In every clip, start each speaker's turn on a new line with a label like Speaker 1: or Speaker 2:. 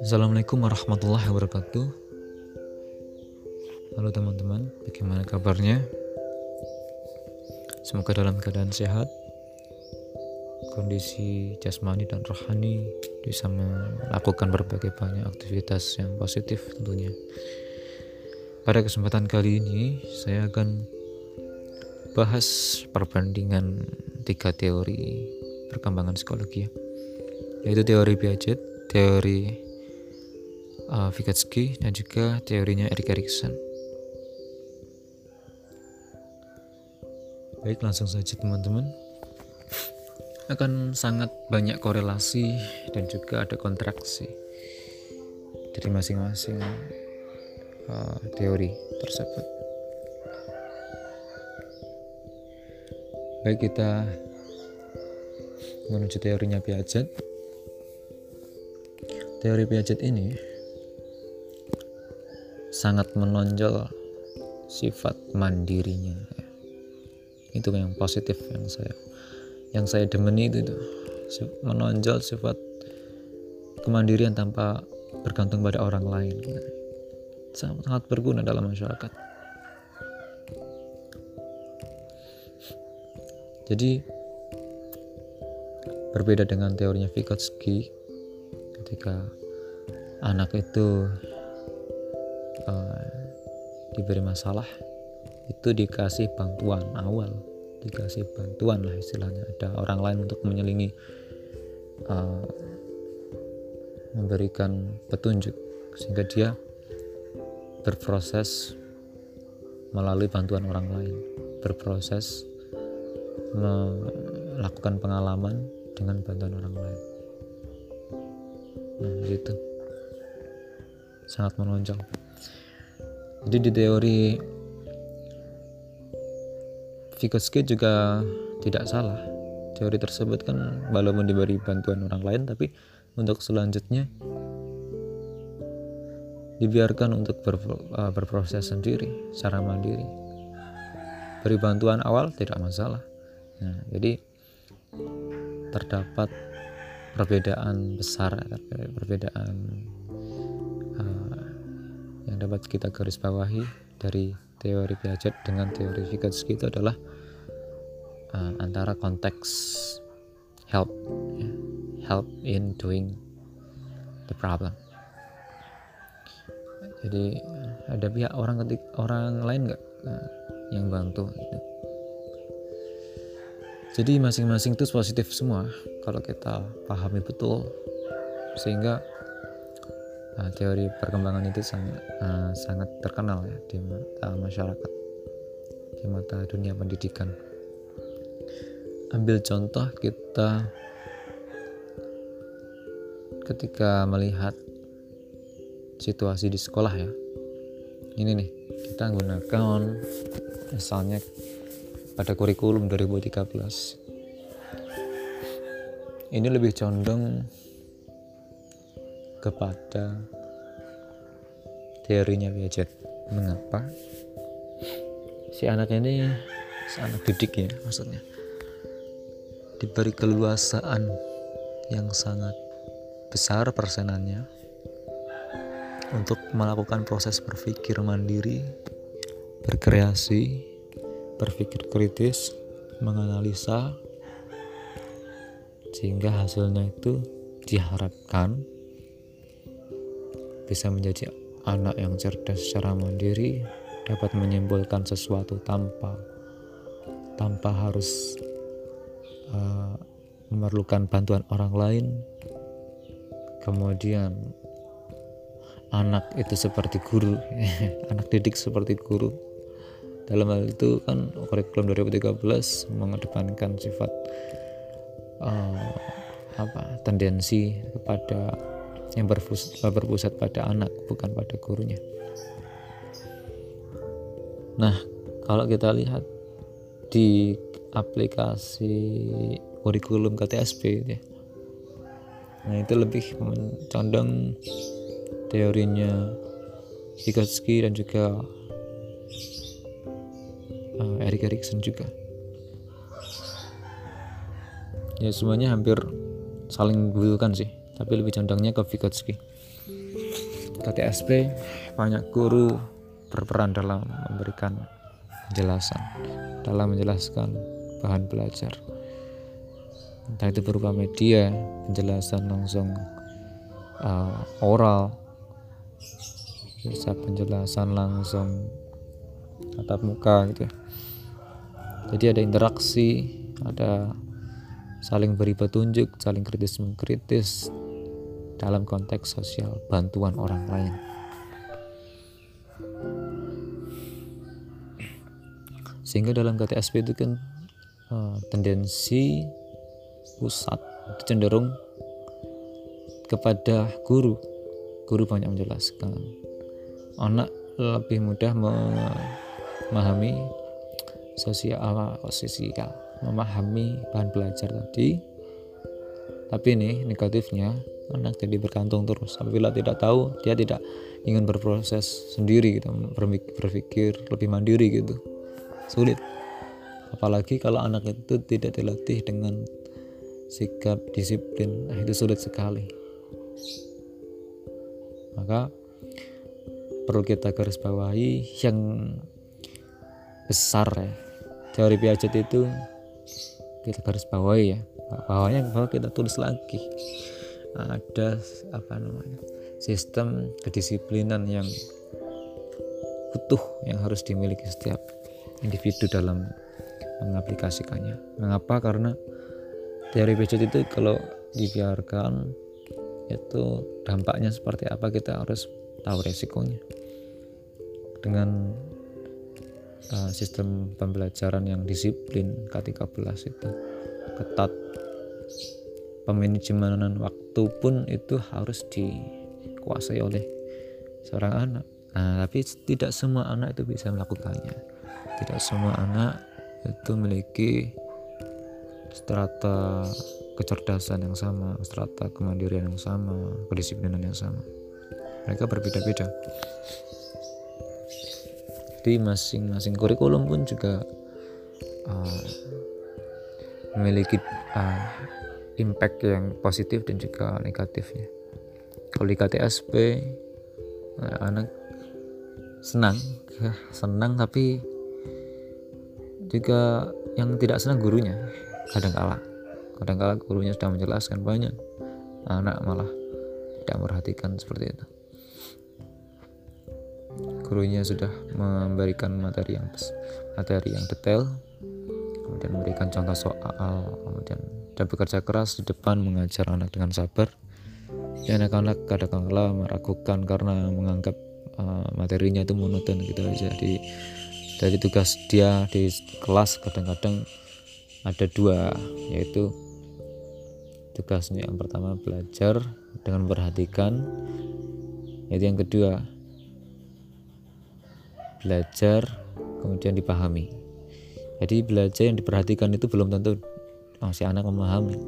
Speaker 1: Assalamualaikum warahmatullahi wabarakatuh. Halo teman-teman, bagaimana kabarnya? Semoga dalam keadaan sehat. Kondisi jasmani dan rohani Bisa melakukan berbagai banyak aktivitas yang positif tentunya. Pada kesempatan kali ini Saya akan bahas perbandingan tiga teori perkembangan psikologi Yaitu teori Piaget, teori uh, Vygotsky dan juga teorinya Erik Erikson. Baik, langsung saja teman-teman. Akan sangat banyak korelasi dan juga ada kontraksi dari masing-masing uh, teori tersebut. Baik, kita menuju teorinya Piaget. Teori Piaget ini sangat menonjol sifat mandirinya. Itu yang positif yang saya yang saya demeni itu, itu. Menonjol sifat kemandirian tanpa bergantung pada orang lain. Sangat, berguna dalam masyarakat jadi berbeda dengan teorinya Vygotsky ketika anak itu uh, diberi masalah itu dikasih bantuan awal dikasih bantuan lah istilahnya. Ada orang lain untuk menyelingi uh, memberikan petunjuk sehingga dia berproses melalui bantuan orang lain berproses melakukan pengalaman dengan bantuan orang lain. Nah itu sangat menonjol. Jadi di teori Vygotsky juga tidak salah. Teori tersebut kan walaupun diberi bantuan orang lain tapi untuk selanjutnya dibiarkan untuk ber, uh, berproses sendiri secara mandiri. Beri bantuan awal tidak masalah nah, jadi terdapat perbedaan besar perbedaan dapat kita garis bawahi dari teori Piaget dengan teori Vygotsky itu adalah uh, antara konteks help ya, help in doing the problem jadi ada pihak orang ketik orang lain nggak uh, yang bantu gitu. Jadi masing-masing itu positif semua kalau kita pahami betul. Sehingga uh, teori perkembangan itu sangat uh, sangat terkenal ya di mata masyarakat di mata dunia pendidikan. Ambil contoh kita ketika melihat situasi di sekolah ya. Ini nih kita gunakan misalnya pada kurikulum 2013 ini lebih condong kepada teorinya Piaget. Mengapa? Si anak ini, si anak didik ya maksudnya, diberi keluasaan yang sangat besar persenannya untuk melakukan proses berpikir mandiri, berkreasi, berpikir kritis, menganalisa, sehingga hasilnya itu diharapkan bisa menjadi anak yang cerdas secara mandiri dapat menyimpulkan sesuatu tanpa tanpa harus uh, memerlukan bantuan orang lain. Kemudian anak itu seperti guru anak didik seperti guru dalam hal itu kan kurikulum 2013 mengedepankan sifat uh, apa tendensi kepada yang berpusat pada anak bukan pada gurunya. Nah kalau kita lihat di aplikasi kurikulum KTSP ya nah itu lebih mencondong teorinya Vygotsky dan juga uh, Erik Erikson juga. Ya semuanya hampir saling membutuhkan sih. Tapi lebih condongnya ke Vygotsky. KTSP banyak guru berperan dalam memberikan penjelasan dalam menjelaskan bahan belajar. Entah itu berupa media penjelasan langsung uh, oral bisa penjelasan langsung tatap muka gitu ya. Jadi ada interaksi ada saling beri petunjuk saling kritis mengkritis dalam konteks sosial bantuan orang lain. Sehingga dalam KTSP itu kan uh, tendensi pusat cenderung kepada guru. Guru banyak menjelaskan. Anak lebih mudah memahami sosial sosial memahami bahan belajar tadi. Tapi ini negatifnya anak jadi bergantung terus. Apabila tidak tahu dia tidak ingin berproses sendiri gitu berpikir lebih mandiri gitu. Sulit. Apalagi kalau anak itu tidak dilatih dengan sikap disiplin. Nah itu sulit sekali. Maka perlu kita garis bawahi yang besar ya. Teori Piaget itu kita garis bawahi ya. Bawahnya bahwa kita tulis lagi. Ada apa namanya? Sistem kedisiplinan yang utuh yang harus dimiliki setiap individu dalam mengaplikasikannya. Mengapa? Karena teori Piaget itu kalau dibiarkan itu dampaknya seperti apa? Kita harus tahu resikonya. Dengan uh, sistem pembelajaran yang disiplin K13 itu ketat pemanajemenan waktu pun itu harus dikuasai oleh seorang anak nah, tapi tidak semua anak itu bisa melakukannya tidak semua anak itu memiliki strata kecerdasan yang sama, strata kemandirian yang sama, kedisiplinan yang sama. Mereka berbeda-beda. Jadi masing-masing kurikulum pun juga uh, memiliki uh, impact yang positif dan juga negatifnya. Kalau di KTSP uh, anak senang, senang tapi juga yang tidak senang gurunya kadang kala kadang kala gurunya sudah menjelaskan banyak anak malah tidak memperhatikan seperti itu gurunya sudah memberikan materi yang materi yang detail kemudian memberikan contoh soal kemudian dan bekerja keras di depan mengajar anak dengan sabar. Ya anak-anak kadang-kala meragukan karena menganggap uh, materinya itu monoton gitu aja. Di dari tugas dia di kelas kadang-kadang ada dua yaitu tugasnya yang pertama belajar dengan memperhatikan yaitu yang kedua belajar kemudian dipahami. Jadi belajar yang diperhatikan itu belum tentu masih anak memahami.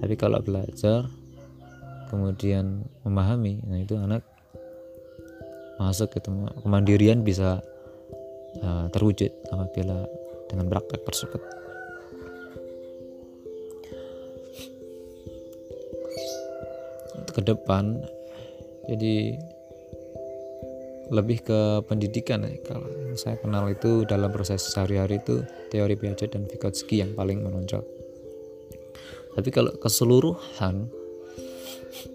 Speaker 1: Tapi kalau belajar kemudian memahami nah itu anak masuk ke kemandirian bisa uh, terwujud apabila dengan praktek tersebut. Ke depan jadi lebih ke pendidikan ya. Kalau saya kenal itu dalam proses sehari-hari itu teori Piaget dan Vygotsky yang paling menonjol. Tapi kalau keseluruhan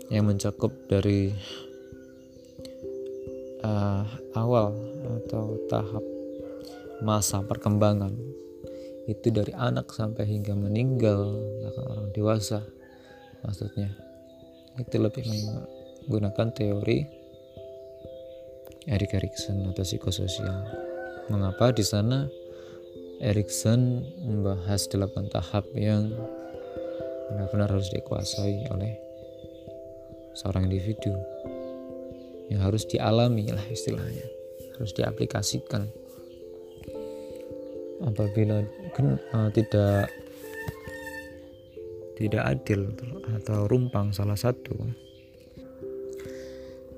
Speaker 1: yang mencakup dari uh, awal atau tahap masa perkembangan itu dari anak sampai hingga meninggal bahkan orang dewasa maksudnya. Itu lebih menggunakan teori Erik Erikson atau psikososial. Mengapa di sana Erikson membahas delapan tahap yang benar-benar harus dikuasai oleh seorang individu? Yang harus dialami lah istilahnya. Harus diaplikasikan. Apabila uh, tidak tidak adil atau rumpang salah satu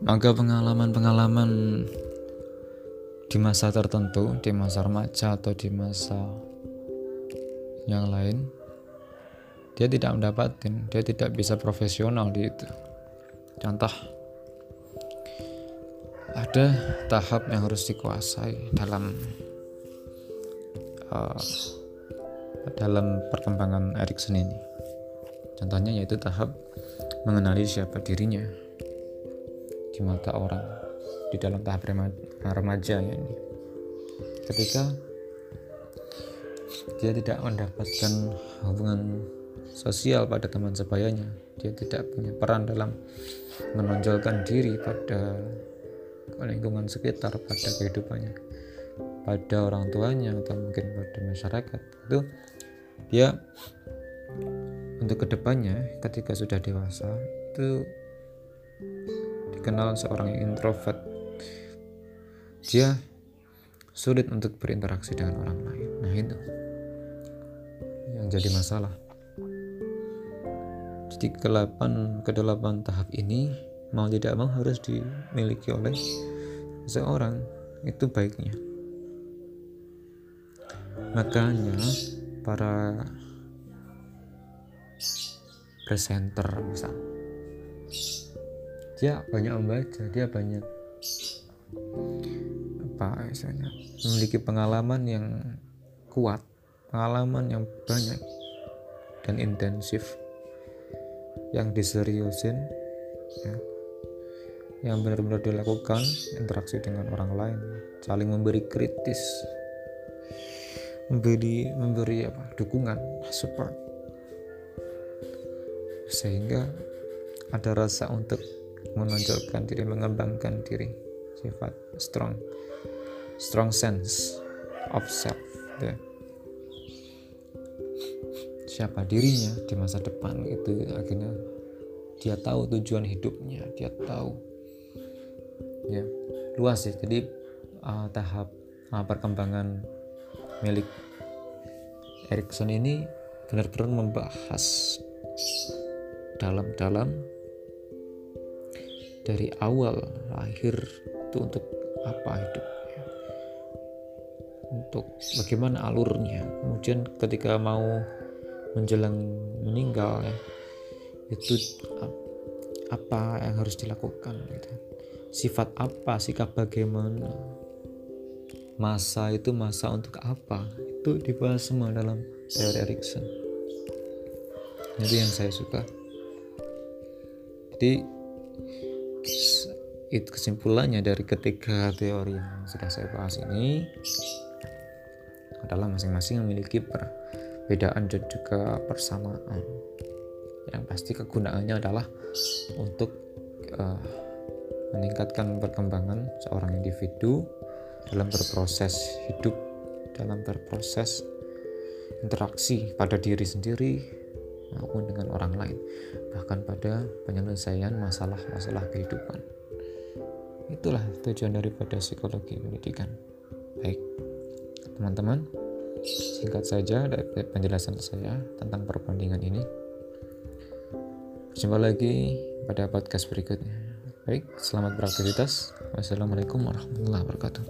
Speaker 1: maka pengalaman-pengalaman di masa tertentu, di masa remaja atau di masa yang lain dia tidak mendapatkan dia tidak bisa profesional di itu. Contoh ada tahap yang harus dikuasai dalam uh, dalam perkembangan Erikson ini. Contohnya yaitu tahap mengenali siapa dirinya di mata orang di dalam tahap remaja ini. Ketika dia tidak mendapatkan hubungan sosial pada teman sebayanya dia tidak punya peran dalam menonjolkan diri pada lingkungan sekitar pada kehidupannya pada orang tuanya atau mungkin pada masyarakat. Itu dia untuk ke depannya ketika sudah dewasa itu dikenal seorang yang introvert. Dia sulit untuk berinteraksi dengan orang lain. Nah itu yang jadi masalah. Jadi kedelapan kedelapan tahap ini mau tidak mau harus dimiliki oleh seorang. Itu baiknya. Makanya para presenter misal dia banyak membaca dia banyak apa misalnya memiliki pengalaman yang kuat pengalaman yang banyak dan intensif yang diseriusin ya, yang benar-benar dilakukan interaksi dengan orang lain saling memberi kritis memberi memberi apa? Dukungan support. Sehingga ada rasa untuk menonjolkan diri mengembangkan diri sifat strong strong sense of self ya. siapa dirinya di masa depan itu akhirnya dia tahu tujuan hidupnya dia tahu ya luas ya jadi uh, tahap uh, perkembangan milik Erikson ini benar-benar membahas dalam-dalam dari awal lahir itu untuk apa hidupnya? Untuk bagaimana alurnya? Kemudian ketika mau menjelang meninggal ya itu apa yang harus dilakukan gitu. sifat apa sikap bagaimana? Masa itu masa untuk apa? Itu dibahas semua dalam teori Erikson. Itu yang saya suka. Jadi itu kesimpulannya dari ketiga teori yang sudah saya bahas ini adalah masing-masing memiliki perbedaan dan juga persamaan yang pasti kegunaannya adalah untuk uh, meningkatkan perkembangan seorang individu dalam berproses hidup dalam berproses interaksi pada diri sendiri maupun dengan orang lain, bahkan pada penyelesaian masalah-masalah kehidupan. Itulah tujuan daripada psikologi pendidikan. Baik, teman-teman, singkat saja dari penjelasan saya tentang perbandingan ini. Jumpa lagi pada podcast berikutnya. Baik, selamat beraktivitas. Wassalamualaikum warahmatullahi wabarakatuh.